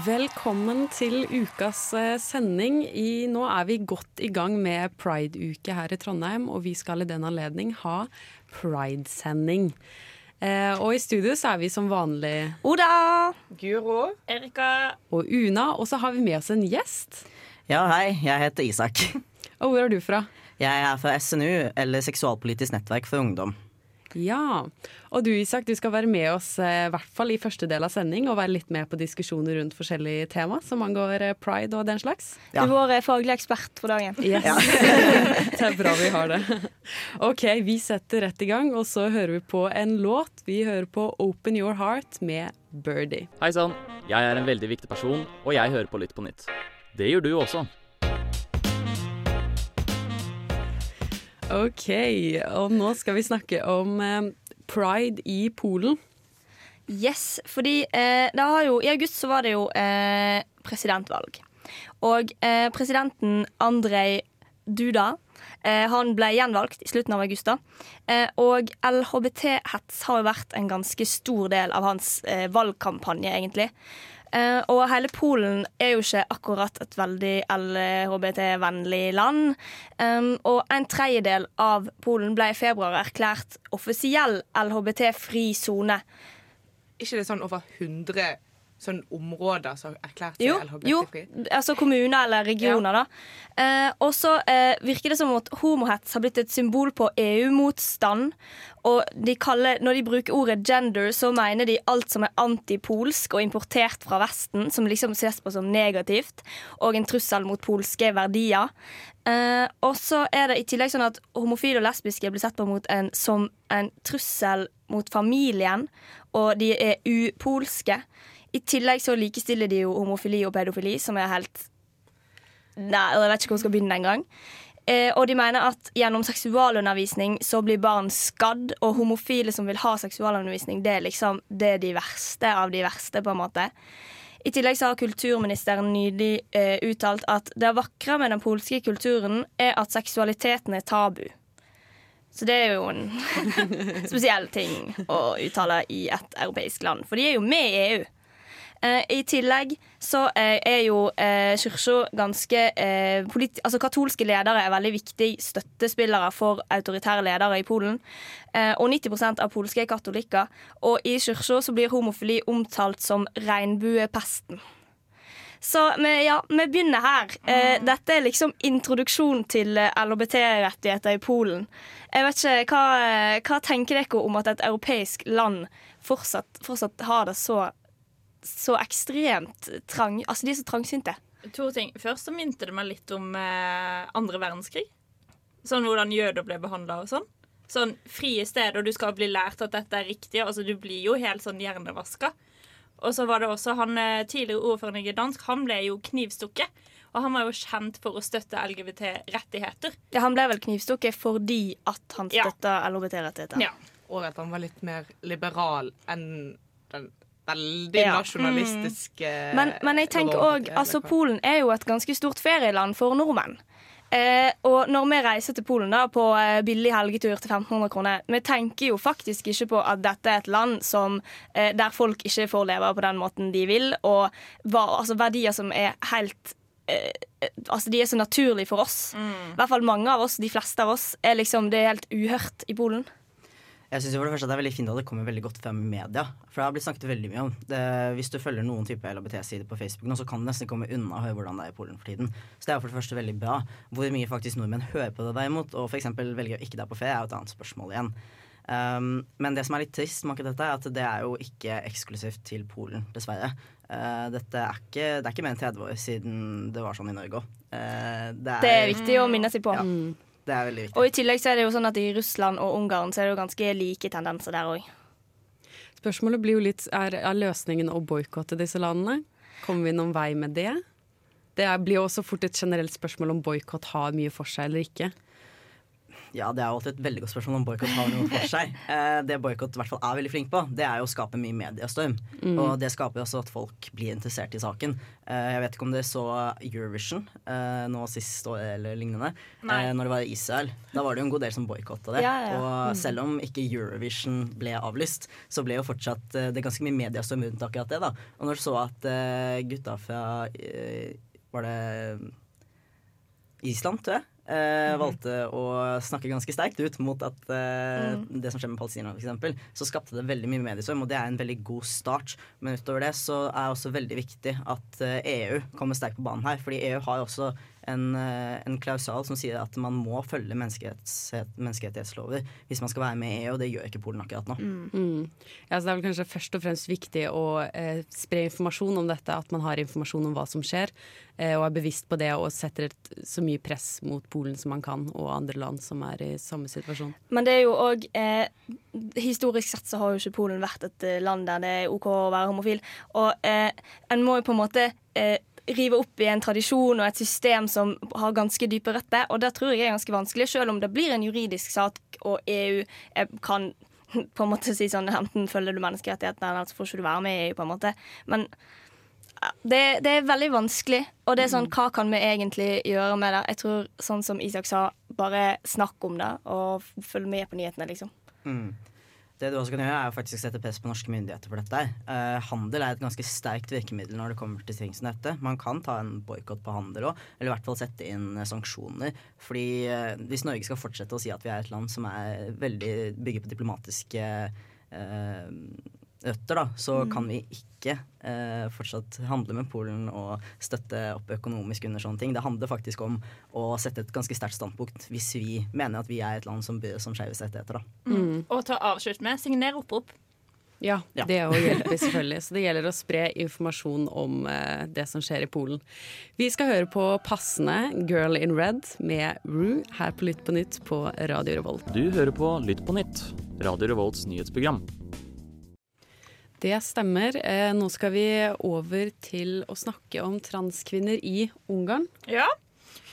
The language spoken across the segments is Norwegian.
Velkommen til ukas eh, sending. I, nå er vi godt i gang med Pride-uke her i Trondheim, og vi skal i den anledning ha Pride-sending. Eh, og i studio så er vi som vanlig Oda! Guro. Erika. og Una, og så har vi med oss en gjest. Ja, hei. Jeg heter Isak. Og hvor er du fra? Jeg er fra SNU, eller Seksualpolitisk nettverk for ungdom. Ja. Og du Isak, du skal være med oss eh, i hvert fall i første del av sending og være litt med på diskusjoner rundt forskjellige tema som angår eh, pride og den slags. Ja. Du er vår eh, faglige ekspert for dagen. Yes. det er bra vi har det. OK, vi setter rett i gang, og så hører vi på en låt. Vi hører på Open Your Heart med Birdie. Hei sann, jeg er en veldig viktig person, og jeg hører på Lytt på nytt. Det gjør du også. OK, og nå skal vi snakke om eh, pride i Polen. Yes, fordi eh, jo, i august så var det jo eh, presidentvalg. Og eh, presidenten Andrej Duda eh, han ble gjenvalgt i slutten av august. da. Eh, og LHBT-hets har jo vært en ganske stor del av hans valgkampanje, egentlig. Eh, og hele Polen er jo ikke akkurat et veldig LHBT-vennlig land. Um, og en tredjedel av Polen ble i februar erklært offisiell LHBT-fri sone. ikke det sånn over 100 sånn områder som erklærte seg Jo, jo, LHBT-fri? altså kommuner eller regioner, da. Eh, og så eh, virker det som at homohets har blitt et symbol på EU-motstand. Og de kaller, når de bruker ordet gender, så mener de alt som er antipolsk og importert fra Vesten, som liksom ses på som negativt, og en trussel mot polske verdier. Eh, og så er det i tillegg sånn at homofile og lesbiske blir sett på mot en, som en trussel mot familien, og de er upolske. I tillegg så likestiller de jo homofili og pedofili, som er helt Nei, jeg vet ikke hvor jeg skal begynne engang. Eh, og de mener at gjennom seksualundervisning så blir barn skadd, og homofile som vil ha seksualundervisning, det er liksom det er de verste av de verste, på en måte. I tillegg så har kulturministeren nylig eh, uttalt at det vakre med den polske kulturen er at seksualiteten er tabu. Så det er jo en spesiell ting å uttale i et europeisk land, for de er jo med i EU. Eh, I tillegg så eh, er jo eh, kirka ganske eh, Altså katolske ledere er veldig viktige støttespillere for autoritære ledere i Polen. Eh, og 90% av polske er katolikker. Og i kirka så blir homofili omtalt som regnbuepesten. Så vi, ja, vi begynner her. Eh, dette er liksom introduksjon til eh, LHBT-rettigheter i Polen. Jeg vet ikke, Hva, hva tenker dere om at et europeisk land fortsatt, fortsatt har det så så ekstremt trang Altså, de er så trangsynte. To ting. Først så minte det meg litt om eh, andre verdenskrig. Sånn hvordan jøder ble behandla og sånn. Sånn frie steder, og du skal bli lært at dette er riktig. Altså, du blir jo helt sånn hjernevaska. Og så var det også han eh, tidligere ordføreren i Gdansk, han ble jo knivstukket. Og han var jo kjent for å støtte LGBT-rettigheter. Ja, han ble vel knivstukket fordi at han Ja. støtta LHBT-rettigheter. Ja. Og at han var litt mer liberal enn den veldig Ja. nasjonalistiske Men, men jeg tenker òg altså Polen er jo et ganske stort ferieland for nordmenn. Eh, og når vi reiser til Polen da på eh, billig helgetur til 1500 kroner, vi tenker jo faktisk ikke på at dette er et land som, eh, der folk ikke får leve på den måten de vil, og hva, altså, verdier som er helt eh, Altså, de er så naturlige for oss. I hvert fall mange av oss, de fleste av oss, er liksom Det er helt uhørt i Polen. Jeg synes jo for det første at det er veldig fint at det kommer veldig godt frem i media. For det har blitt snakket veldig mye om. Det, hvis du følger noen type LHBT-sider på Facebook nå, så kan du nesten komme unna å høre hvordan det er i Polen for tiden. Så det er for det første veldig bra. Hvor mye faktisk nordmenn hører på det derimot, og f.eks. velger å ikke dra på ferie, er jo et annet spørsmål igjen. Um, men det som er litt trist med dette, er at det er jo ikke eksklusivt til Polen, dessverre. Uh, dette er ikke, det er ikke mer enn 30 år siden det var sånn i Norge òg. Uh, Det er viktig å minne seg på. Ja, det er veldig viktig. Og i tillegg så er det jo sånn at i Russland og Ungarn så er det jo ganske like tendenser der òg. Spørsmålet blir jo litt er, er løsningen å boikotte disse landene. Kommer vi noen vei med det? Det blir jo også fort et generelt spørsmål om boikott har mye for seg eller ikke. Ja, Det er jo alltid et veldig godt spørsmål om boikott har noe for seg. Eh, det boikott i hvert fall er veldig flink på, det er jo å skape mye mediestorm. Mm. Og det skaper jo også at folk blir interessert i saken. Eh, jeg vet ikke om dere så Eurovision eh, nå sist år eller lignende. Nei. Eh, når det var i Israel. Da var det jo en god del som boikotta det. Ja, ja. Og Mm. selv om ikke Eurovision ble avlyst, så ble jo fortsatt det ganske mye mediestorm rundt akkurat det. da. Og når du så at gutta fra Var det Island, tror jeg. Eh, valgte å snakke ganske sterkt ut mot at eh, det som skjer med Palestina, f.eks., så skapte det veldig mye mediestorm, og det er en veldig god start. Men utover det så er det også veldig viktig at eh, EU kommer sterkt på banen her. Fordi EU har også en, eh, en klausal som sier at man må følge menneskerettighets, menneskerettighetslover hvis man skal være med i EU, og det gjør ikke Polen akkurat nå. Mm. Ja, så det er vel kanskje først og fremst viktig å eh, spre informasjon om dette, at man har informasjon om hva som skjer, eh, og er bevisst på det og setter et, så mye press mot Polen som man kan, og andre land som er i samme situasjon. Men det er jo òg eh, Historisk sett så har jo ikke Polen vært et eh, land der det er OK å være homofil. Og eh, en må jo på en måte eh, rive opp i en tradisjon og et system som har ganske dype røtter. Og det tror jeg er ganske vanskelig, selv om det blir en juridisk sak og EU eh, kan på en måte si sånn enten følger du menneskerettighetene, eller så får ikke du være med i EU, på en måte. Men det, det er veldig vanskelig. Og det er sånn, hva kan vi egentlig gjøre med det? Jeg tror, sånn som Isak sa, bare snakk om det, og følg med på nyhetene, liksom. Mm. Det du også kan gjøre, er faktisk sette press på norske myndigheter for dette. Eh, handel er et ganske sterkt virkemiddel når det kommer til ting som dette. Man kan ta en boikott på handel òg, eller i hvert fall sette inn eh, sanksjoner. Fordi eh, hvis Norge skal fortsette å si at vi er et land som er veldig bygger på diplomatiske eh, røtter, da, så Mm. kan vi ikke eh, fortsatt handle med Polen og støtte opp økonomisk under sånne ting. Det handler faktisk om å sette et ganske sterkt standpunkt hvis vi mener at vi er et land som bør som om skeives rettigheter. da. Mm. Og ta avslutt med signer opprop. Ja, Ja. det òg hjelper selvfølgelig. Så det gjelder å spre informasjon om eh, det som skjer i Polen. Vi skal høre på passende Girl in Red med Rue her på Lytt på nytt på Radio Revolt. Du hører på Lytt på nytt, Radio Revolts nyhetsprogram. Det stemmer. Eh, nå skal vi over til å snakke om transkvinner i Ungarn. Ja.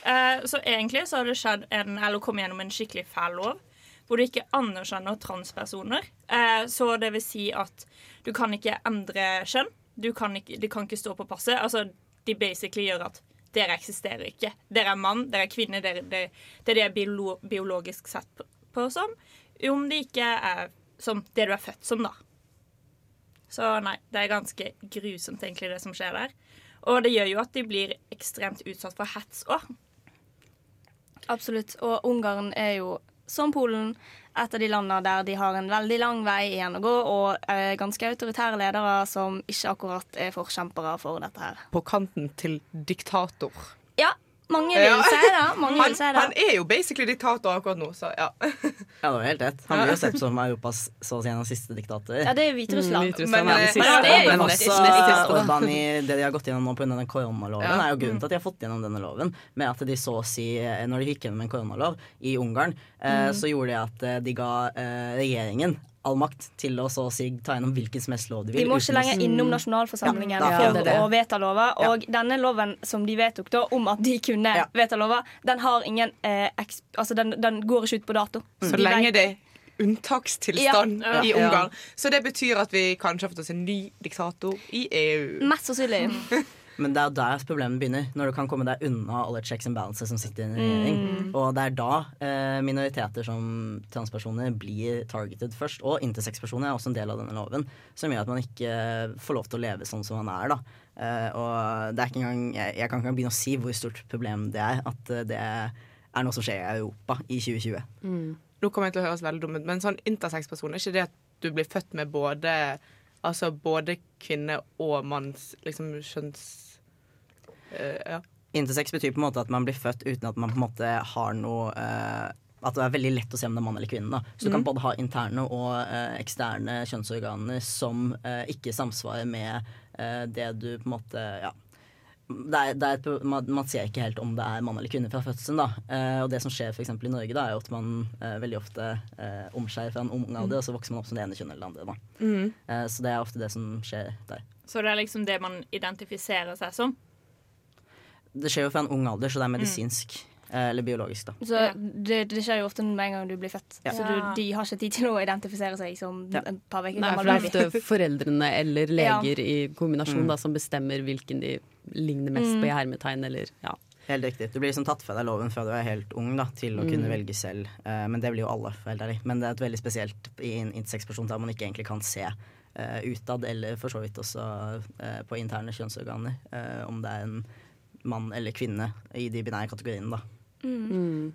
Eh, så egentlig så har det skjedd en, eller kommet gjennom en skikkelig fæl lov. Hvor du ikke anerkjenner transpersoner. Eh, så det vil si at du kan ikke endre kjønn. Du kan ikke, det kan ikke stå på passet. Altså, de basically gjør at dere eksisterer ikke. Dere er mann, dere er kvinne, dere, det, det er det biolo, biologisk sett på, på som. Om det ikke er som det du er født som, da. Så nei, det er ganske grusomt egentlig det som skjer der. Og det gjør jo at de blir ekstremt utsatt for hets òg. Absolutt. Og Ungarn er jo, som Polen, et av de landene der de har en veldig lang vei igjen å gå, og eh, ganske autoritære ledere som ikke akkurat er forkjempere for dette her. På kanten til diktator. Ja, mange vil Ja. si da. Mange Han, vil si han er jo basically diktator akkurat nå, så ja. Ja, det var helt rett. Han blir jo sett som Europas så å si en av siste diktater. Ja, det er Hviterussland. Mm, Men, eh, siste. men det Men også. Orban i det de har gått gjennom nå pga. den koronaloven, Ja. er jo grunnen til at de har fått gjennom denne loven. Med at de så å si, eh, når de gikk gjennom en koronalov i Ungarn, eh, så gjorde det at eh, de ga eh, regjeringen all makt til å så å si ta gjennom hvilken som helst lov de vil. De må ikke lenger innom nasjonalforsamlingen Ja, for det å vedta lover. Og denne loven som de vedtok da, om at de kunne Ja. vedta lover, den har ingen eh, eks altså den, den går ikke ut på dato. Så De lenge det unntakstilstand Ja. i Ja. Ungarn. Så det betyr at vi kanskje har fått oss en ny diktator i EU. Mest sannsynlig. Men det er der problemet begynner. Når du kan komme deg unna alle checks and balances som sitter i en regjering. Og det er da eh, minoriteter som transpersoner blir targeted først. Og intersex-personer er også en del av denne loven, som gjør at man ikke får lov til å leve sånn som man er. da. Eh, og det er ikke engang, jeg, jeg kan ikke begynne å si hvor stort problem det er at eh, det er noe som skjer i Europa i 2020. Nå kommer jeg til å høres veldig dum ut, men sånn intersex-person, er ikke det at du blir født med både Altså både kvinne og manns liksom kjønns... eh, ja. Intersex betyr på en måte at man blir født uten at man på en måte har noe uh, At det er veldig lett å se om det er mann eller kvinne. Da. Så du kan både ha interne og uh, eksterne kjønnsorganer som uh, ikke samsvarer med det du på en måte Ja. Det er, det er et, man, man ser ikke helt om det er mann eller kvinne fra fødselen. Da. Og det som skjer for i Norge, da, er jo at man veldig ofte eh, omskjærer fra en ung alder, og så vokser man opp som det ene kjønnet eller det andre. Mm. Så det er ofte det som skjer der. Så det er liksom det man identifiserer seg som. Det skjer jo fra en ung alder, så det er medisinsk Mm. eller biologisk, da. Så det, det skjer jo ofte med en gang du blir født. Ja. Så du, de har ikke tid til å identifisere seg som en par uker Nei, for gammel det er ofte foreldrene eller Ja. leger i kombinasjon Mm. da, som bestemmer hvilken de ligner mest Mm. på i hermetegn, eller ja. Helt riktig. Du blir liksom tatt fra deg loven fra du er helt ung da, til å kunne Mm. velge selv. Uh, men det blir jo alle, foreldre. Men det er et veldig spesielt i en intersex-person der man ikke egentlig kan se uh, utad, eller for så vidt også uh, på interne kjønnsorganer, eh, om det er en mann eller kvinne i de binære kategoriene, da. Mm.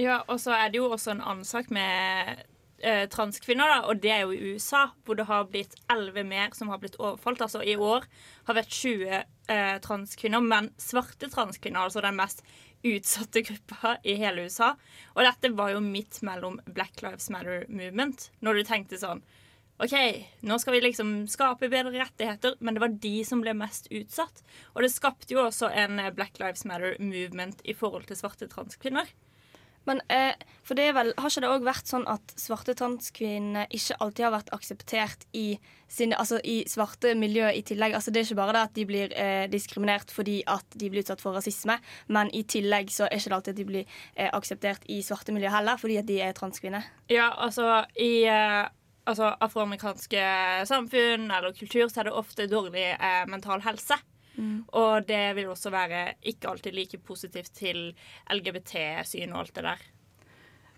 Ja, og så er det jo også en annen sak med eh, transkvinner, da, og det er jo i USA, hvor det har blitt elleve mer som har blitt overfalt. Altså i år har vært 20 eh, transkvinner, men svarte transkvinner, altså den mest utsatte gruppa i hele USA. Og dette var jo midt mellom Black Lives Matter movement, når du tenkte sånn OK, nå skal vi liksom skape bedre rettigheter, men det var de som ble mest utsatt. Og det skapte jo også en eh, Black Lives Matter movement i forhold til svarte transkvinner. Men eh, for det er vel, har ikke det òg vært sånn at svarte transkvinner ikke alltid har vært akseptert i, sine, altså i svarte miljø i tillegg? Altså Det er ikke bare det at de blir eh, diskriminert fordi at de blir utsatt for rasisme, men i tillegg så er ikke det alltid at de blir eh, akseptert i svarte miljø heller, fordi at de er transkvinner. Ja, altså i eh, altså, afroamerikanske samfunn eller kultur så er det ofte dårlig eh, mental helse. Mm. Og det vil også være ikke alltid like positivt til LGBT-syn og alt det der.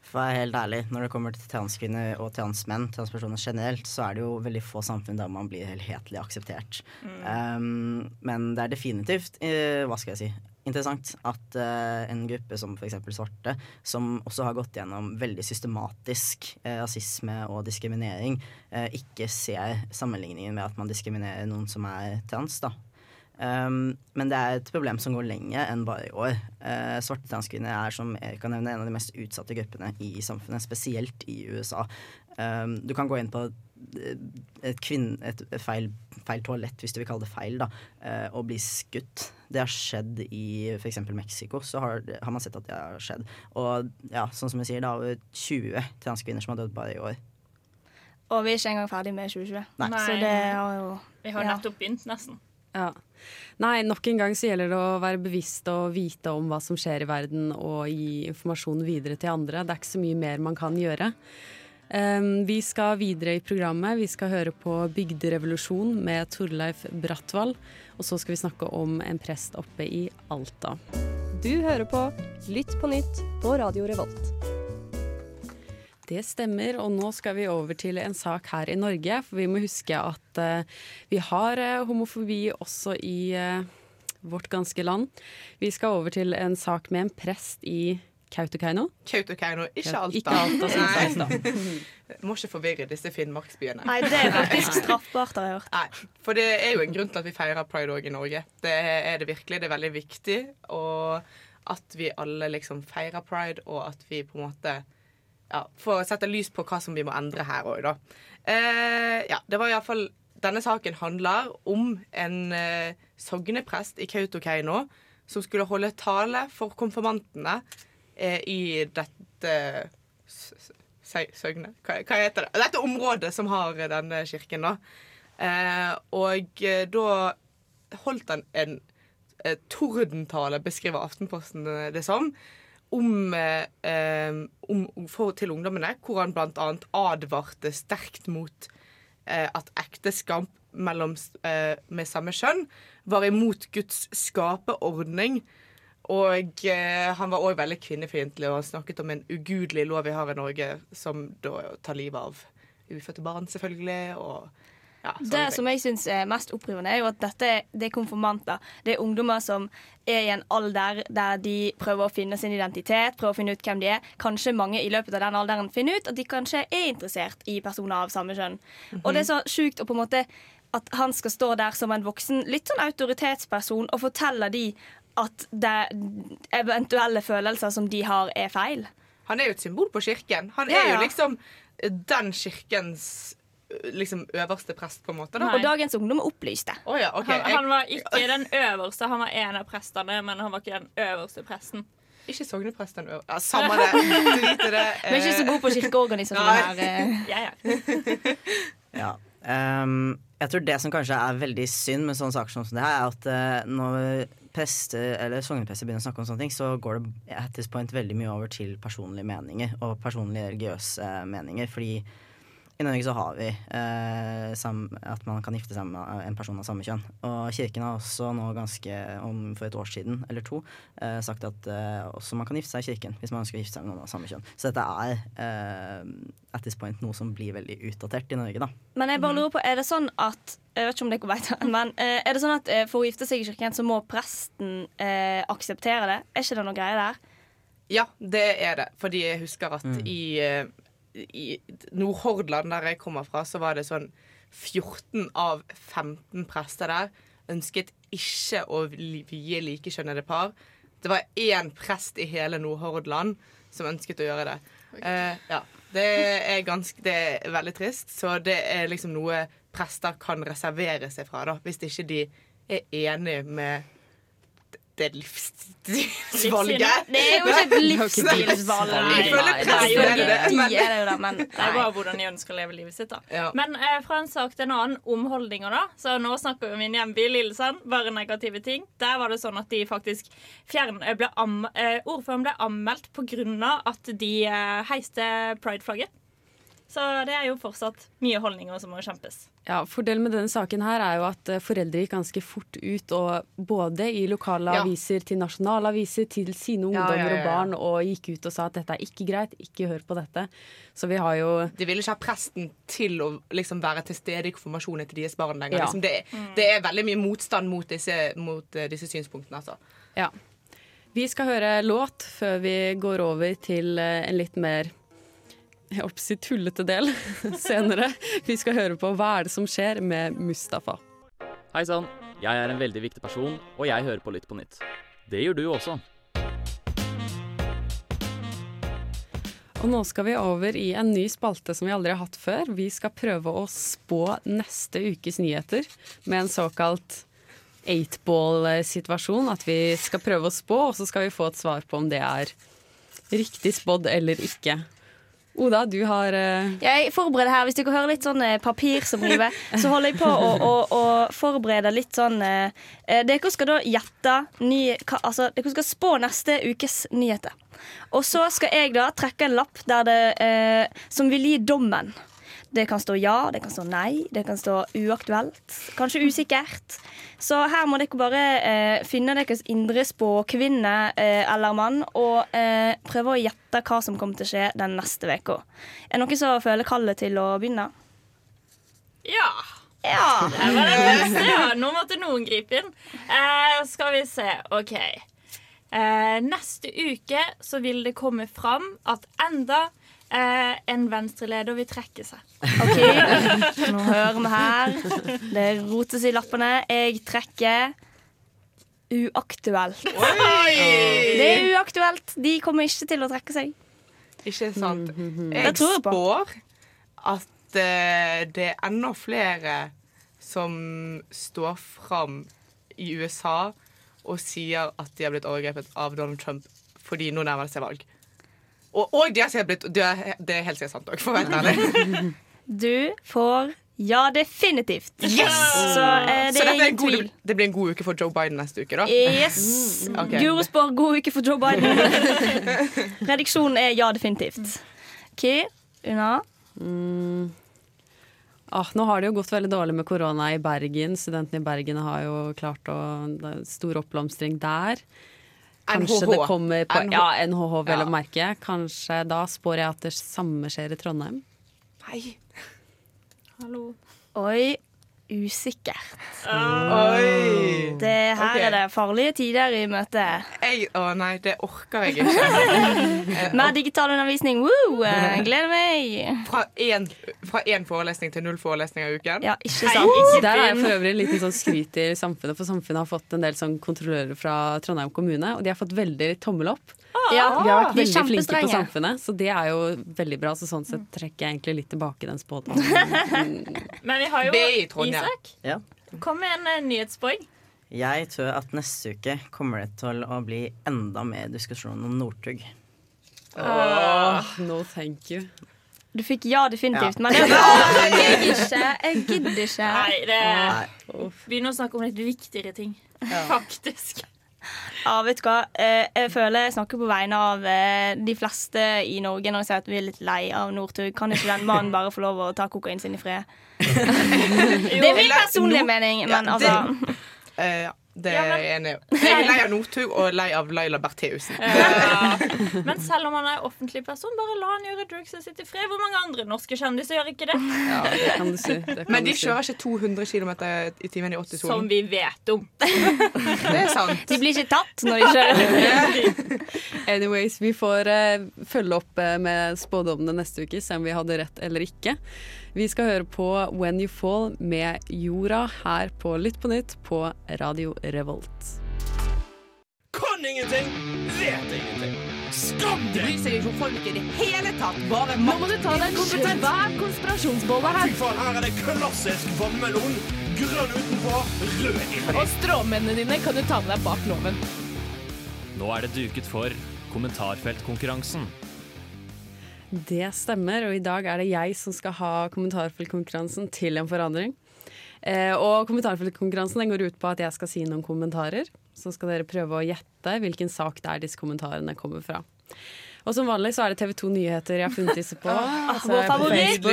For å være helt ærlig, når det kommer til transkvinner og transmenn, transpersoner generelt, så er det jo veldig få samfunn der man blir helhetlig akseptert. Um, men det er definitivt, uh, hva skal jeg si, interessant at uh, en gruppe som f.eks. svarte, som også har gått gjennom veldig systematisk uh, rasisme og diskriminering, uh, ikke ser sammenligningen med at man diskriminerer noen som er trans. da. Um, men det er et problem som går lenger enn bare i år. Uh, svarte transkvinner er som jeg kan nevne, en av de mest utsatte gruppene i samfunnet, spesielt i USA. Um, du kan gå inn på eh, et, kvinne, et feil, feil toalett, hvis du vil kalle det feil, da, uh, og bli skutt. Det har skjedd i f.eks. Mexico. Så har, har man sett at det har skjedd. Og ja, sånn som jeg sier, det er over 20 transkvinner som har dødd bare i år. Og vi er ikke engang ferdig med 2020. Nei. Så det har jo Vi har ja. nettopp begynt, nesten. Ja. Nei, nok en gang så gjelder det å være bevisst og vite om hva som skjer i verden, og gi informasjon videre til andre. Det er ikke så mye mer man kan gjøre. Um, vi skal videre i programmet. Vi skal høre på Bygderevolusjon med Torleif Brattvall. Og så skal vi snakke om en prest oppe i Alta. Du hører på Lytt på nytt på Radio Revolt. Det stemmer, og nå skal vi over til en sak her i Norge. For vi må huske at uh, vi har eh, homofobi også i uh, vårt ganske land. Vi skal over til en sak med en prest i Kautokeino. Kautokeino, ikke Alta. ikke Alta, som Nei. Må ikke forvirre disse finnmarksbyene. Nei, det er faktisk straffbart, har jeg hørt. Nei, for det er jo en grunn til at vi feirer pride òg i Norge. Det er det virkelig. Det er veldig viktig. Og at vi alle liksom feirer pride, og at vi på en måte ja, får sette lys på hva som vi må endre her òg, da. Eh, ja, det var iallfall Denne saken handler om en eh, sogneprest i Kautokeino som skulle holde tale for konfirmantene eh, i dette Søgne? Hva, hva heter det? Dette området som har denne kirken, da. Eh, og eh, da holdt han en eh, tordentale, beskriver Aftenposten det som, om, eh, eh, om, for, til ungdommene, hvor han bl.a. advarte sterkt mot eh, at ekteskap mellom, eh, med samme kjønn var imot Guds skaperordning. Og eh, han var òg veldig kvinnefiendtlig og han snakket om en ugudelig lov vi har i Norge, som da tar livet av ufødte barn, selvfølgelig. og ja, Det som jeg syns er mest opprivende, er jo at dette det er konfirmanter. Det er ungdommer som er i en alder der de prøver å finne sin identitet, prøver å finne ut hvem de er. Kanskje mange i løpet av den alderen finner ut at de kanskje er interessert i personer av samme kjønn. Og det er så sjukt å på en måte at han skal stå der som en voksen, litt sånn autoritetsperson og fortelle de at det eventuelle følelser som de har, er feil. Han er jo et symbol på kirken. Han Ja, er ja. jo liksom den kirkens liksom øverste prest, på en måte. Da. Og dagens ungdom er opplyste. Oh, ja, okay. Han, han var ikke den øverste, han var en av prestene, men han var ikke den øverste presten. Ikke sognepresten øver. Ja, samme det. Drit i det. Vi er ikke så gode på kirkeorganisasjonen her. ja, Jeg er. Ja. Um, jeg tror det som kanskje er veldig synd med sånne saker som det her, er at uh, når prester eller sogneprester begynner å snakke om sånne ting, så går det at this point veldig mye over til personlige meninger og personlige religiøse meninger. Fordi i Norge så har vi eh, sam, at man kan gifte seg med en person av samme kjønn. Og kirken har også nå ganske, om for et år siden eller to, eh, sagt at eh, også man kan gifte seg i kirken hvis man ønsker å gifte seg med noen av samme kjønn. Så dette er eh, at this point noe som blir veldig utdatert i Norge, da. Men jeg bare lurer på, er det sånn at jeg vet ikke om dere vet det, men er det sånn at for å gifte seg i kirken, så må presten eh, akseptere det? Er ikke det noe greie der? Ja, det er det. Fordi jeg husker at i, eh, i Nordhordland, der jeg kommer fra, så var det sånn 14 av 15 prester der ønsket ikke å vie likekjønnede par. Det var én prest i hele Nordhordland som ønsket å gjøre det. Eh, ja, det er, ganske, det er veldig trist, så det er liksom noe prester kan reservere seg fra, da, hvis ikke de er enig med det livsstilsvalget. Det er jo ikke et livsstilsvalg. Jeg føler Nei, det er jo det. Men- det er bare hvordan de ønsker å leve livet sitt. da Ja. Men eh, fra en sak til en annen om holdninger, da. Så nå snakker vi om min hjemby Lillesand. Bare negative ting. Der var det sånn at de faktisk fjern, eh, ble am, eh, Ordføreren ble anmeldt pga. at de eh, heiste prideflagget. Så det er jo fortsatt mye holdninger som må kjempes. Ja, Fordelen med denne saken her er jo at eh, foreldre gikk ganske fort ut, og både i lokale Ja. aviser til nasjonale aviser til sine ungdommer ja, ja, ja. og barn, og gikk ut og sa at dette er ikke greit, ikke hør på dette. Så vi har jo De ville ikke ha presten til å liksom være til stede i konfirmasjonen til deres barn lenger. Ja. Liksom det, det er veldig mye motstand mot disse, mot eh, disse synspunktene. Altså. Ja. Vi skal høre låt før vi går over til eh, en litt mer jeg holdt på å si tullete del senere. Vi skal høre på Hva er det som skjer med Mustafa. Hei sann, jeg er en veldig viktig person, og jeg hører på Lytt på nytt. Det gjør du også. Og nå skal vi over i en ny spalte som vi aldri har hatt før. Vi skal prøve å spå neste ukes nyheter med en såkalt eightball-situasjon. At vi skal prøve å spå, og så skal vi få et svar på om det er riktig spådd eller ikke. Oda, du har uh... Jeg forbereder her, Hvis du kan høre litt sånn eh, papir som river, så holder jeg på å, å, å forberede litt sånn eh, Dere skal da gjette ny, hva, altså, Dere skal spå neste ukes nyheter. Og så skal jeg da trekke en lapp der det, uh, som vil gi dommen. Det kan stå ja, det kan stå nei, det kan stå uaktuelt. Kanskje usikkert. Så her må dere bare eh, finne deres indre spåkvinne eh, eller mann og eh, prøve å gjette hva som kommer til å skje den neste uka. Er det noen som føler kallet til å begynne? Ja. Ja. Det var det første, ja. Nå måtte noen gripe inn. Eh, skal vi se. OK. Eh, neste uke så vil det komme fram at enda eh, en venstreleder vil trekke seg. OK, nå hører vi her. Det rotes i lappene. Jeg trekker uaktuelt. Det er uaktuelt. De kommer ikke til å trekke seg. Ikke sant? Det Jeg tror på. spår at eh, det er enda flere som står fram i USA og sier at de har blitt overgrepet av Donald Trump fordi nå nærmer det seg valg. Og, og de har blitt Det er, det er helt sikkert sant òg, for å være ærlig. Du får ja, definitivt. Yes! Så eh, det Så er er god, tvil. det blir en god uke for Joe Biden neste uke, da? Yes. Okay. Guro spår god uke for Joe Biden. Rediksjonen er ja, definitivt. OK, Una. mm, ah, Nå har det jo gått veldig dårlig med korona i Bergen. Studentene i Bergen har jo klart å Det er stor oppblomstring der. Kanskje NHH. det kommer på NH. Ja, NHH, vel Ja. å merke. Kanskje da spår jeg at det samme skjer i Trondheim. Nei. Hallo. Oi, usikkert. Oi. Det, her okay. er det farlige tider i møte. Jeg, å nei, det orker jeg ikke. Med digital undervisning, woo! eh, Gleder meg. Fra én, forelesning til null forelesninger i uken? Ja, ikke sant? Der er jeg for øvrig en liten sånn skryt i samfunnet, for samfunnet har fått en del sånn kontrollører fra Trondheim kommune, og de har fått veldig tommel opp. Ja, vi har vært veldig flinke på samfunnet, så det er jo veldig bra. Så sånn sett trekker jeg egentlig litt tilbake den spådommen. Men vi har jo Isak. Ja. Kom med en uh, nyhetspoeng. Jeg tror at neste uke kommer det til å bli enda mer diskusjon om Northug. Åh, no thank you. Du fikk ja, definitivt. Ja. Men det var jeg ikke. Jeg gidder ikke. Nei, det Begynn å snakke om litt viktigere ting. Faktisk. Ja, vet du hva. Eh, Jeg føler jeg snakker på vegne av eh, de fleste i Norge når jeg sier at vi er litt lei av Northug. Kan ikke den mannen bare få lov å ta kokain sin i fred? Det er min personlige mening, men altså Eh, ja, det Ja, er jeg enig i. Jeg er lei av Northug og lei av Laila Bertheussen. Ja. Men selv om han er offentlig person, bare la han gjøre drugsen sitt i fred. Hvor mange andre norske kjendiser gjør ikke det? det kan du si. Det kan Men de si. kjører ikke 200 km i timen i 80-sonen. Som vi vet om. Det er sant. De blir ikke tatt når de kjører. Anyways, vi får uh, følge opp uh, med spådommene neste uke, se om vi hadde rett eller ikke. Vi skal høre på When You Fall med Jorda her på Lytt på nytt på Radio Revolt. Kan ingenting, vet ingenting. Skam deg! Bryr seg ikke om folk i det hele tatt. Bare Nå må du ta deg en svær konspirasjonsbolle her. Fy faen, her er det klassisk vannmelon. Grønn utenpå, rød inni. Og stråmennene dine kan du ta med deg bak loven. Nå er det duket for kommentarfeltkonkurransen. Det stemmer, og i dag er det jeg som skal ha kommentarfeltkonkurransen til en forandring. Eh, og kommentarfeltkonkurransen går ut på at jeg skal si noen kommentarer. Så skal dere prøve å gjette hvilken sak det er disse kommentarene kommer fra. Og som vanlig så er det TV 2 Nyheter jeg har funnet disse på. Altså, vår favoritt.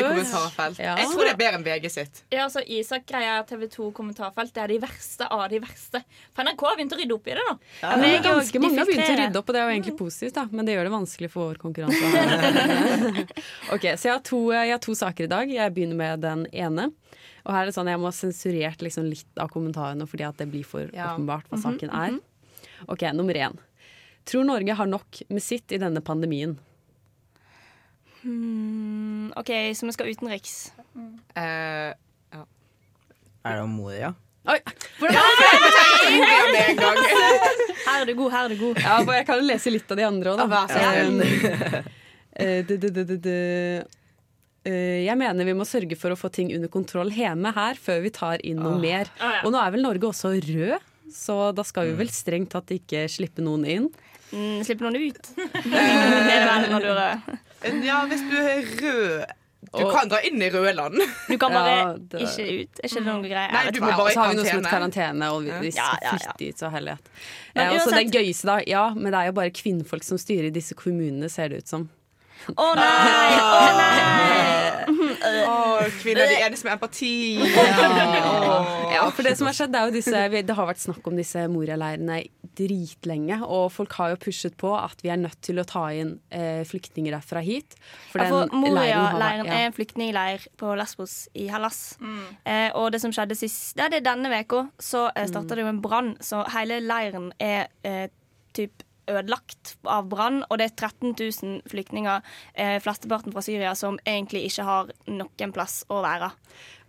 Ja. Jeg tror det er bedre enn VG sitt. Ja, altså Isak greier TV 2 kommentarfelt. Det er de verste av de verste. For NRK har begynt å rydde opp i det nå. Ja, men jeg ganske mange har begynt å rydde opp, og det er jo egentlig positivt, da. Men det gjør det vanskelig for vår konkurranse. ok, Så jeg har, to, jeg har to saker i dag. Jeg begynner med den ene. Og her er det sånn Jeg må ha sensurert liksom litt av kommentarene fordi at det blir for Ja. åpenbart hva Mhm, saken er. Ok, Nummer én. Tror Norge har nok med sitt i denne pandemien? Hmm, OK, så vi skal utenriks. Eh, Er det om Moria? Oi! Her er du god, her er du god. Ja, for Jeg kan jo lese litt av de andre òg, da. Eh, eh. Eh, Jeg mener vi må sørge for å få ting under kontroll hjemme her før vi tar inn noe mer. Ah. Og nå er vel Norge også rød, så da skal vi vel strengt tatt ikke slippe noen inn. Mm, Slipp noen ut. Det er det vel når du er rød. Ja, hvis du er rød Du kan dra inn i røde land. Du kan bare Ja, det- ikke ut. Er ikke det noen greie? Nei, du må må i bare og så har vi noe som heter karantene. karantene, og vi, skal ja, dit og hellighet. Men Eh, og så den gøyeste, da. Ja, men det er jo bare kvinnfolk som styrer disse kommunene, ser det ut som. Å nei! Å nei! Å, kvinner, de eneste med empati. Ja, for det som har skjedd, det er jo disse Det har vært snakk om disse Moria-leirene dritlenge, og folk har jo pushet på at vi er nødt til å ta inn eh, flyktninger derfra hit. For Ja, for Moria-leiren ja. er en flyktningleir på Lesbos i Hellas. Eh, og det som skjedde sist det er denne uka, så eh, starta det jo en brann. Så hele leiren er eh, typ ødelagt av brann, og det er 13 000 flyktninger, eh, flesteparten fra Syria, som egentlig ikke har noen plass å være.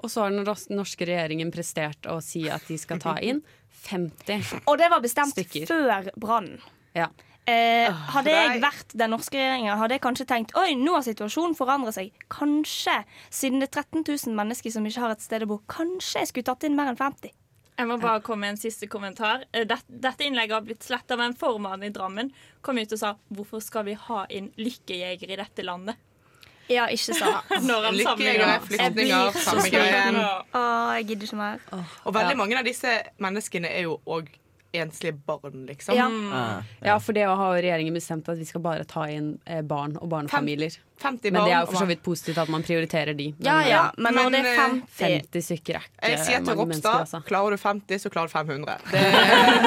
Og så har den norske regjeringen prestert å si at de skal ta inn 50 stykker. Og det var bestemt Stykker. før brannen. Ja. Eh, hadde jeg vært den norske regjeringa, hadde jeg kanskje tenkt Oi, nå har situasjonen forandret seg. Kanskje, siden det er 13 000 mennesker som ikke har et sted å bo, kanskje jeg skulle tatt inn mer enn 50. Jeg må bare komme med en siste kommentar. Eh, Dette innlegget har blitt sletta, men formannen i Drammen kom ut og sa hvorfor skal vi ha inn lykkejegere i dette landet? Ja, ikke sa Lykkejegere, flyktninger, samme greien. Å, jeg gidder ikke mer. Og veldig mange av disse menneskene er jo òg enslige barn, liksom. Ja. Ah, ja, for det har regjeringen bestemt at vi skal bare ta inn eh, barn og barnefamilier. 50 barn. Men det er jo for så vidt positivt at man prioriterer de. Men, Ja, ja, men, men når det er eh, 50 50 stykker er Jeg sier til Ropstad altså. klarer du 50, så klarer du 500. Det,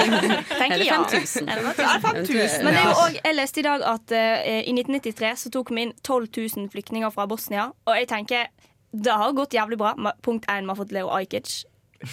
Eller ja. 5000. Ja, Men det er jo ja. også, jeg leste i dag at uh, i 1993 så tok vi inn 12 000 flyktninger fra Bosnia. Og jeg tenker det har gått jævlig bra. Punkt én, vi har fått Leo Ajkic.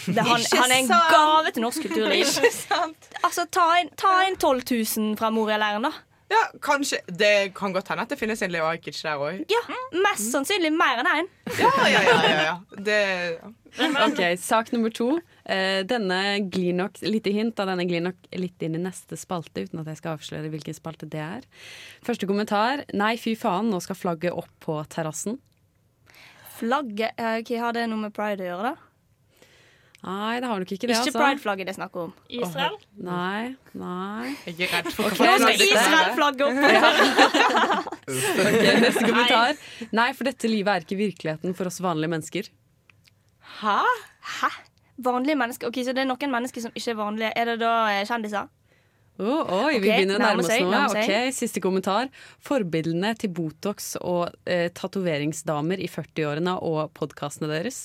Det, han, han er en gave til norsk kulturliv. Ikke sant? Altså, ta inn, ta inn 12 000 fra Moria-leiren, da. Ja, kanskje Det kan godt hende at det finnes en Leo Ajkic der òg. Ja, Mest sannsynlig mer enn én. Ja, ja, ja. ja, ja. Det, ja. Ok, Sak nummer to. Eh, denne glir nok lite hint av denne glir nok litt inn i neste spalte, uten at jeg skal avsløre hvilken spalte det er. Første kommentar. Nei, fy faen, nå skal flagget opp på terrassen. Flagget Hva har det noe med pride å gjøre, da? Nei, det har nok ikke det, Ikke altså. pride-flagget det er snakk om. Israel? Nei, nei. Jeg er redd for okay, Nå skal. Israel-flagget opp! Ok, Neste kommentar. Nei, for dette livet er ikke virkeligheten for oss vanlige mennesker. Hæ? Hæ? Vanlige mennesker? Ok, Så det er noen mennesker som ikke er vanlige. Er det da eh, kjendiser? Oh, oi, vi begynner å nærme oss nå. noe. Ok, Siste kommentar. Forbildene til Botox og eh, tatoveringsdamer i 40-årene og podkastene deres.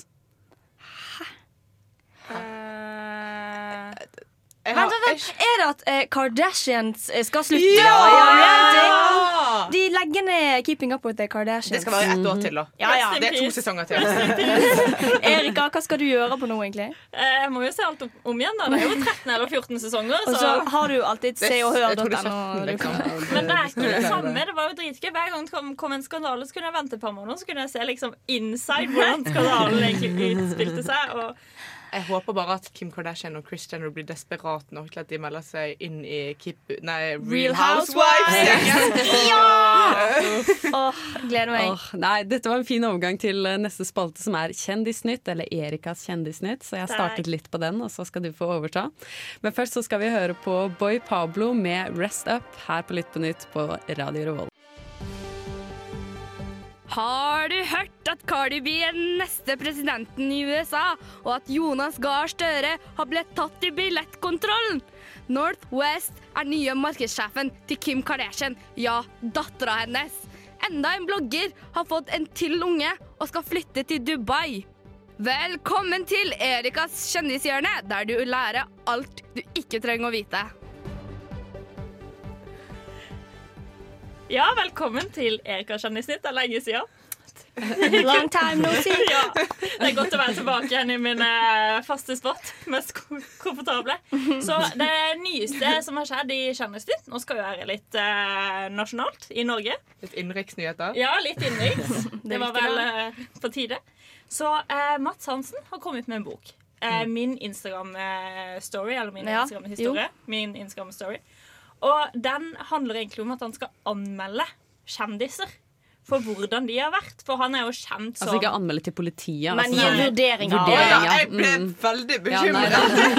Vent, vent, vent. Er det at eh, Kardashians eh, skal slutte? Ja! Ja! De legger ned Keeping Up With The Kardashians. Det skal være ett år til, da. Ja, ja. Det er to sesonger til. Erika, hva skal du gjøre på nå, egentlig? Eh, Jeg må jo se alt om, igjen. da Det er jo 13 eller 14 sesonger. Og så har du alltid se og hør tror det hør.no. liksom. Men det er ikke det samme. Det var jo dritgøy. Hver gang det kom, kom en skandale, så kunne jeg vente et par måneder Så kunne jeg se liksom inside hvordan skandalen egentlig utspilte seg. Og Jeg håper bare at Kim Kardashian og Chris Jenner blir desperat nok til at de melder seg inn i Kip, nei, Real, Housewives. ja! Oh, gleder meg. Oh, nei, dette var en fin overgang til eh, neste spalte, som er Kjendisnytt, eller Erikas kjendisnytt. Så jeg startet litt på den, og så skal du få overta. Men først så skal vi høre på Boy Pablo med Rest Up her på Lytt på nytt på Radio Revolt. Har du hørt at Cardi B er den neste presidenten i USA, og at Jonas Gahr Støre har blitt tatt i billettkontrollen? Northwest er nye markedssjefen til Kim Kardashian, ja, dattera hennes. Enda en blogger har fått en til unge og skal flytte til Dubai. Velkommen til Erikas kjendishjørne, der du lærer alt du ikke trenger å vite. Ja, velkommen til Erika Kjendisnytt. Det er lenge siden. Long time no see. ja, det er godt å være tilbake igjen i min eh, faste spot. Mest komfortable. Så det nyeste som har skjedd i Kjendisnytt Nå skal vi være litt eh, nasjonalt i Norge. Litt innenriksnyheter. Ja, litt innenriks. Det var vel eh, på tide. Så eh, Mats Hansen har kommet med en bok. Eh, Mm. Min Instagram-story, eller min Instagram-historie. Min Instagram-story. Og den handler egentlig om at han skal anmelde kjendiser for hvordan de har vært. For han er jo kjent som Altså ikke anmelde til politiet. Men altså, gi en sånn- vurdering av Ja, ja. jeg ble Mm. veldig Ja, nei, bekymret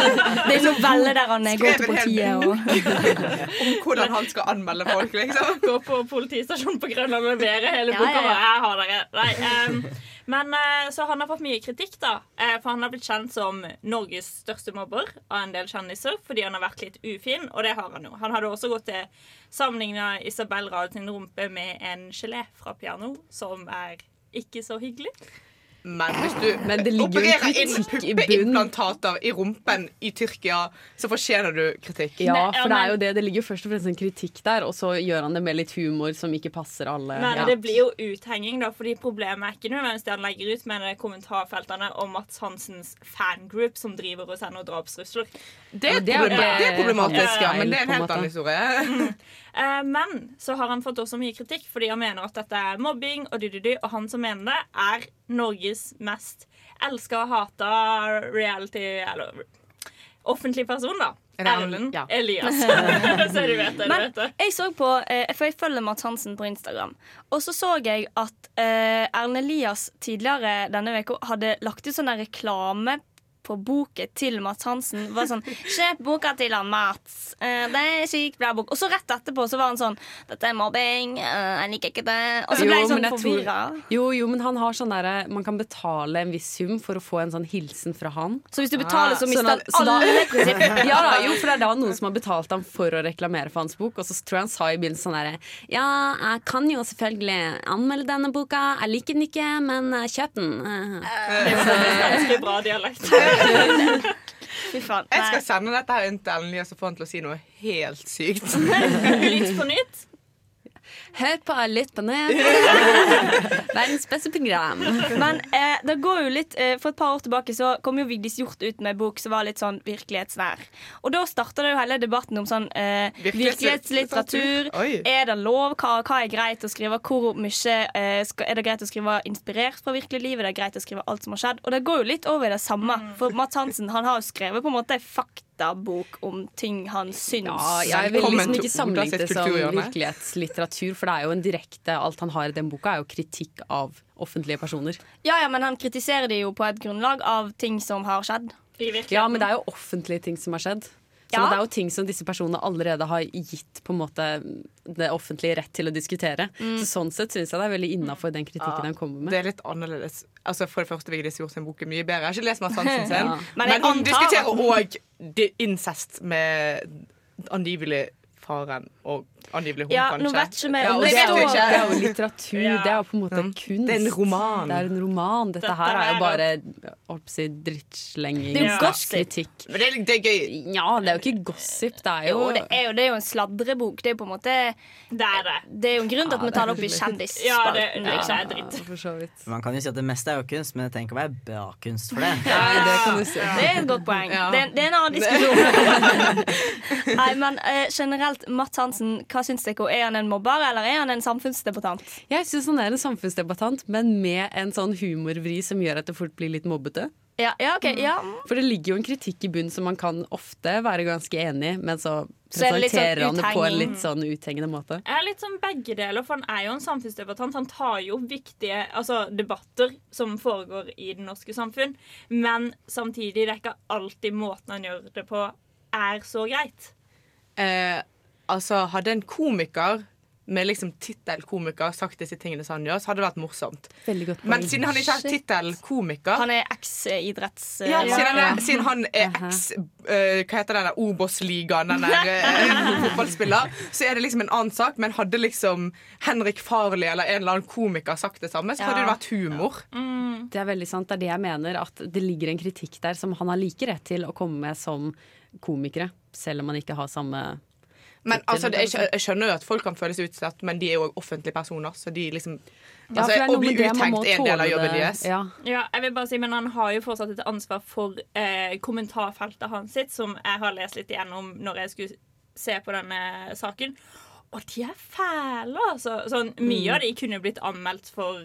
Det er novelle der han går til politiet og om hvordan han skal anmelde folk, liksom. gå på politistasjonen på Grønland og levere hele boka. ja, ja. bare, Jeg har dere. Nei, ehm, men eh, Så han har fått mye kritikk, da. eh, for han har blitt kjent som Norges største mobber av en del kjendiser fordi han har vært litt ufin, og det har han jo. Han hadde også gått til sammenligna Isabel Rad sin rumpe med en gelé fra piano, som er ikke så hyggelig. Men hvis du Men opererer inn puppeimplantater i rumpen i Tyrkia, så fortjener du kritikk. Ja, for det er jo det. Det ligger først og fremst en kritikk der, og så gjør han det med litt humor som ikke passer alle. Men Ja. det blir jo uthenging, da, fordi problemet er ikke nødvendigvis det han legger ut, men det er kommentarfeltene om Mats Hansens fangroup som driver og sender drapstrusler. Det det det- det er problematisk, ja, men det er en helt annen historie. Eh, men så har han fått også mye kritikk fordi han mener at dette er mobbing, og, dy-dy-dy, og han som mener det, er Norges mest elska og hata reality Eller offentlig person, da. Er? Erlend Ja. Elias. så du vet det. Men vet det. jeg så på eh, For jeg følger Mads Hansen på Instagram. Og så så jeg at eh, Erlend Elias tidligere denne uka hadde lagt ut sånn reklame på boken til Mats Hansen. Var sånn 'Kjøp boka til han Mats. Eh, det er sykt bra bok.' Og så rett etterpå så var han sånn 'Dette er mobbing. Eh, jeg liker ikke det.' Og så ble jeg sånn forvirra. Jo, jo, men han har sånn derre Man kan betale en viss sum for å få en sånn hilsen fra han. Så hvis du betaler, så Sånn mister han sånn alle prinsippene. Ja da, jo, for det er da noen som har betalt ham for å reklamere for hans bok, og så tror jeg han sa i begynnelsen sånn derre Ja, jeg kan jo selvfølgelig anmelde denne boka, jeg liker den ikke, men eh, kjøp den. Det er ganske bra dialekt. Fy faen. Jeg skal sende dette her inn til Ellen Elias og få han til å si noe helt sykt. Litt på nytt. Hør på Litt på nett. Verdens beste program. Men eh, det går jo litt eh, For et par år tilbake så kom jo Vigdis Hjorth ut med bok som var litt sånn virkelighetsnær. Og da starta det jo hele debatten om sånn eh, virkelighetslitteratur. Er det lov? Hva, hva er greit å skrive? Hvor mye eh, skal, Er det greit å skrive inspirert fra virkelig liv? Er det greit å skrive alt som har skjedd? Og det går jo litt over i det samme. For Mats Hansen han har jo skrevet på en måte en faktabok om ting han syns. Ja, jeg vil liksom ikke sammenligne det som virkelighetslitteratur, for det er jo en direkte Alt han har i den boka, er jo kritikk av offentlige personer. Ja, ja, men han kritiserer det jo på et grunnlag av ting som har skjedd. I. Ja, men det er jo offentlige ting som har skjedd. Så Ja. det er jo ting som disse personene allerede har gitt på en måte det offentlige rett til å diskutere. Så sånn sett syns jeg det er veldig innafor den kritikken han kommer med. Det er litt annerledes. Altså For det første, Vigdis gjort sin bok mye bedre. Jeg har ikke lest meg sansen sin. Ja. Men Men, hun diskuterer òg incest med angivelig faren og angivelig hun, Ja, kanskje. nå vet ikke vi om det, det er det er jo litteratur. Det er jo på en måte kunst. Det er en roman. Det er en roman. Dette, Dette her er jo er- bare holdt si, drittslenging. Det er jo slags gossip. Men det er, det er gøy. Ja, det er jo ikke gossip. Det er jo Jo, det er jo, det er jo en sladrebok. Det er jo på en måte Det er det. Det er jo en grunn til at vi tar det opp i er kjendisspalten. Ja, det- det er liksom. dritt. For så vidt. Man kan jo si at det meste er jo kunst, men det trenger ikke å være bra kunst for det. Det kan du si. Det er et godt poeng. Ja. Det, er- det er en annen diskusjon. Nei, men uh, generelt, Matt Hansen, hva syns dere? Er han en mobber, eller er han en samfunnsdebattant? Jeg syns han er en samfunnsdebattant, men med en sånn humorvri som gjør at det fort blir litt mobbete. Ja, ja, okay, ja. For det ligger jo en kritikk i bunnen som man kan ofte være ganske enig i, men så sånn presenterer han det på en litt sånn uthengende måte. Jeg er litt sånn begge deler, for han er jo en samfunnsdebattant. Han tar jo viktige altså, debatter som foregår i det norske samfunn. Men samtidig, det er ikke alltid måten han gjør det på, er så greit. Eh, altså, hadde en komiker med liksom tittelkomiker sagt disse tingene som han gjør, så hadde det vært morsomt. Godt Men siden han ikke har tittelkomiker tittel komiker Han er eks-idretts... ja, siden, han er, siden han er eks uh, Hva heter den der Obos-ligaen, den der uh, fotballspiller, så er det liksom en annen sak. Men hadde liksom Henrik Farley eller en eller annen komiker sagt det samme, så hadde Ja. det vært humor. Det er veldig sant. Det er det jeg mener. At det ligger en kritikk der som han har like rett til å komme med som komikere. Selv om han ikke har samme Men altså, det, jeg, jeg skjønner jo at folk kan føle seg utsatt, men de er jo offentlige personer, så de liksom Ja, altså, Å bli uttenkt er en del av jobben deres. Ja. Ja, jeg vil bare si, Men han har jo fortsatt et ansvar for eh, kommentarfeltet hans sitt, som jeg har lest litt igjennom når jeg skulle se på denne saken. Og de er fæle, altså. Sånn, mye Mm. av de kunne blitt anmeldt for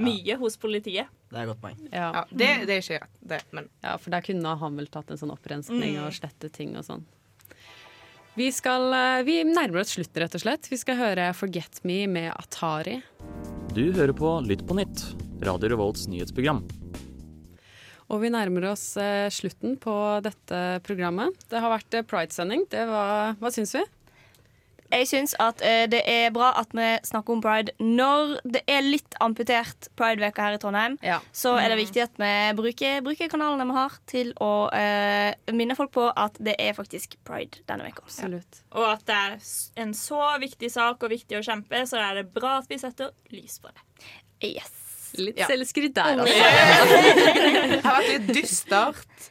mye hos politiet. Det er et godt poeng. Ja. Ja, det, det er ikke rett, det, men ja, for der kunne han vel tatt en sånn opprenskning Mm. og slettet ting og sånn. Vi, skal, eh, vi nærmer oss slutten, rett og slett. Vi skal høre 'Forget Me' med Atari. Du hører på Lytt på nytt, Radio Revolts nyhetsprogram. Og vi nærmer oss eh, slutten på dette programmet. Det har vært pridesending. Pride-sending. Hva syns vi? Jeg syns at uh, det er bra at vi snakker om pride når det er litt amputert prideveka her i Trondheim. Ja. Så er det viktig at vi bruker, bruker kanalene vi har, til å uh, minne folk på at det er faktisk pride denne uka. Ja. Og at det er en så viktig sak og viktig å kjempe, så er det bra at vi setter lys på det. Yes. Litt Ja. selvskryt der, altså. Det har vært litt dystert.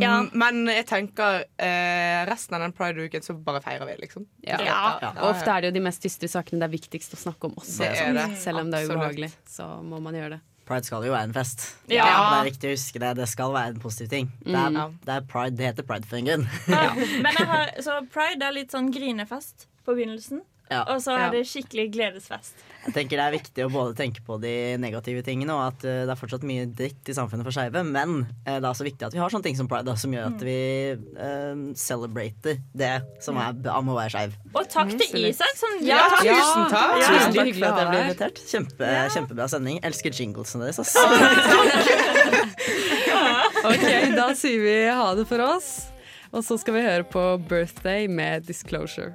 Ja. Men jeg tenker eh, resten av den pride-uken så bare feirer vi, liksom. Ja. Ja. Og ofte er det jo de mest dystre sakene det er viktigst å snakke om også. Det er det. Selv om det er ubehagelig, så må man gjøre det. Pride skal jo være en fest. Ja. Det er viktig å huske det. Det skal være en positiv ting. Det er, Mm. det er pride, det heter pride for en grunn. Men jeg har, så pride er litt sånn grinefest på begynnelsen, Ja. og så er det skikkelig gledesfest. Jeg tenker Det er viktig å både tenke på de negative tingene, og at eh, det er fortsatt mye dritt i samfunnet for skeive. Men eh, det er også viktig at vi har sånne ting som pride, da, som gjør at vi um, celebrater det som er bra med å være skeiv. Og takk til Isak, som Ja, takk. Tusen takk! Ja. Tusen takk for at jeg ble invitert. Kjempe, Kjempebra sending. Elsker jinglesene deres. Ass. Ok, Da sier vi ha det for oss. Og så skal vi høre på 'Birthday' med 'Disclosure'.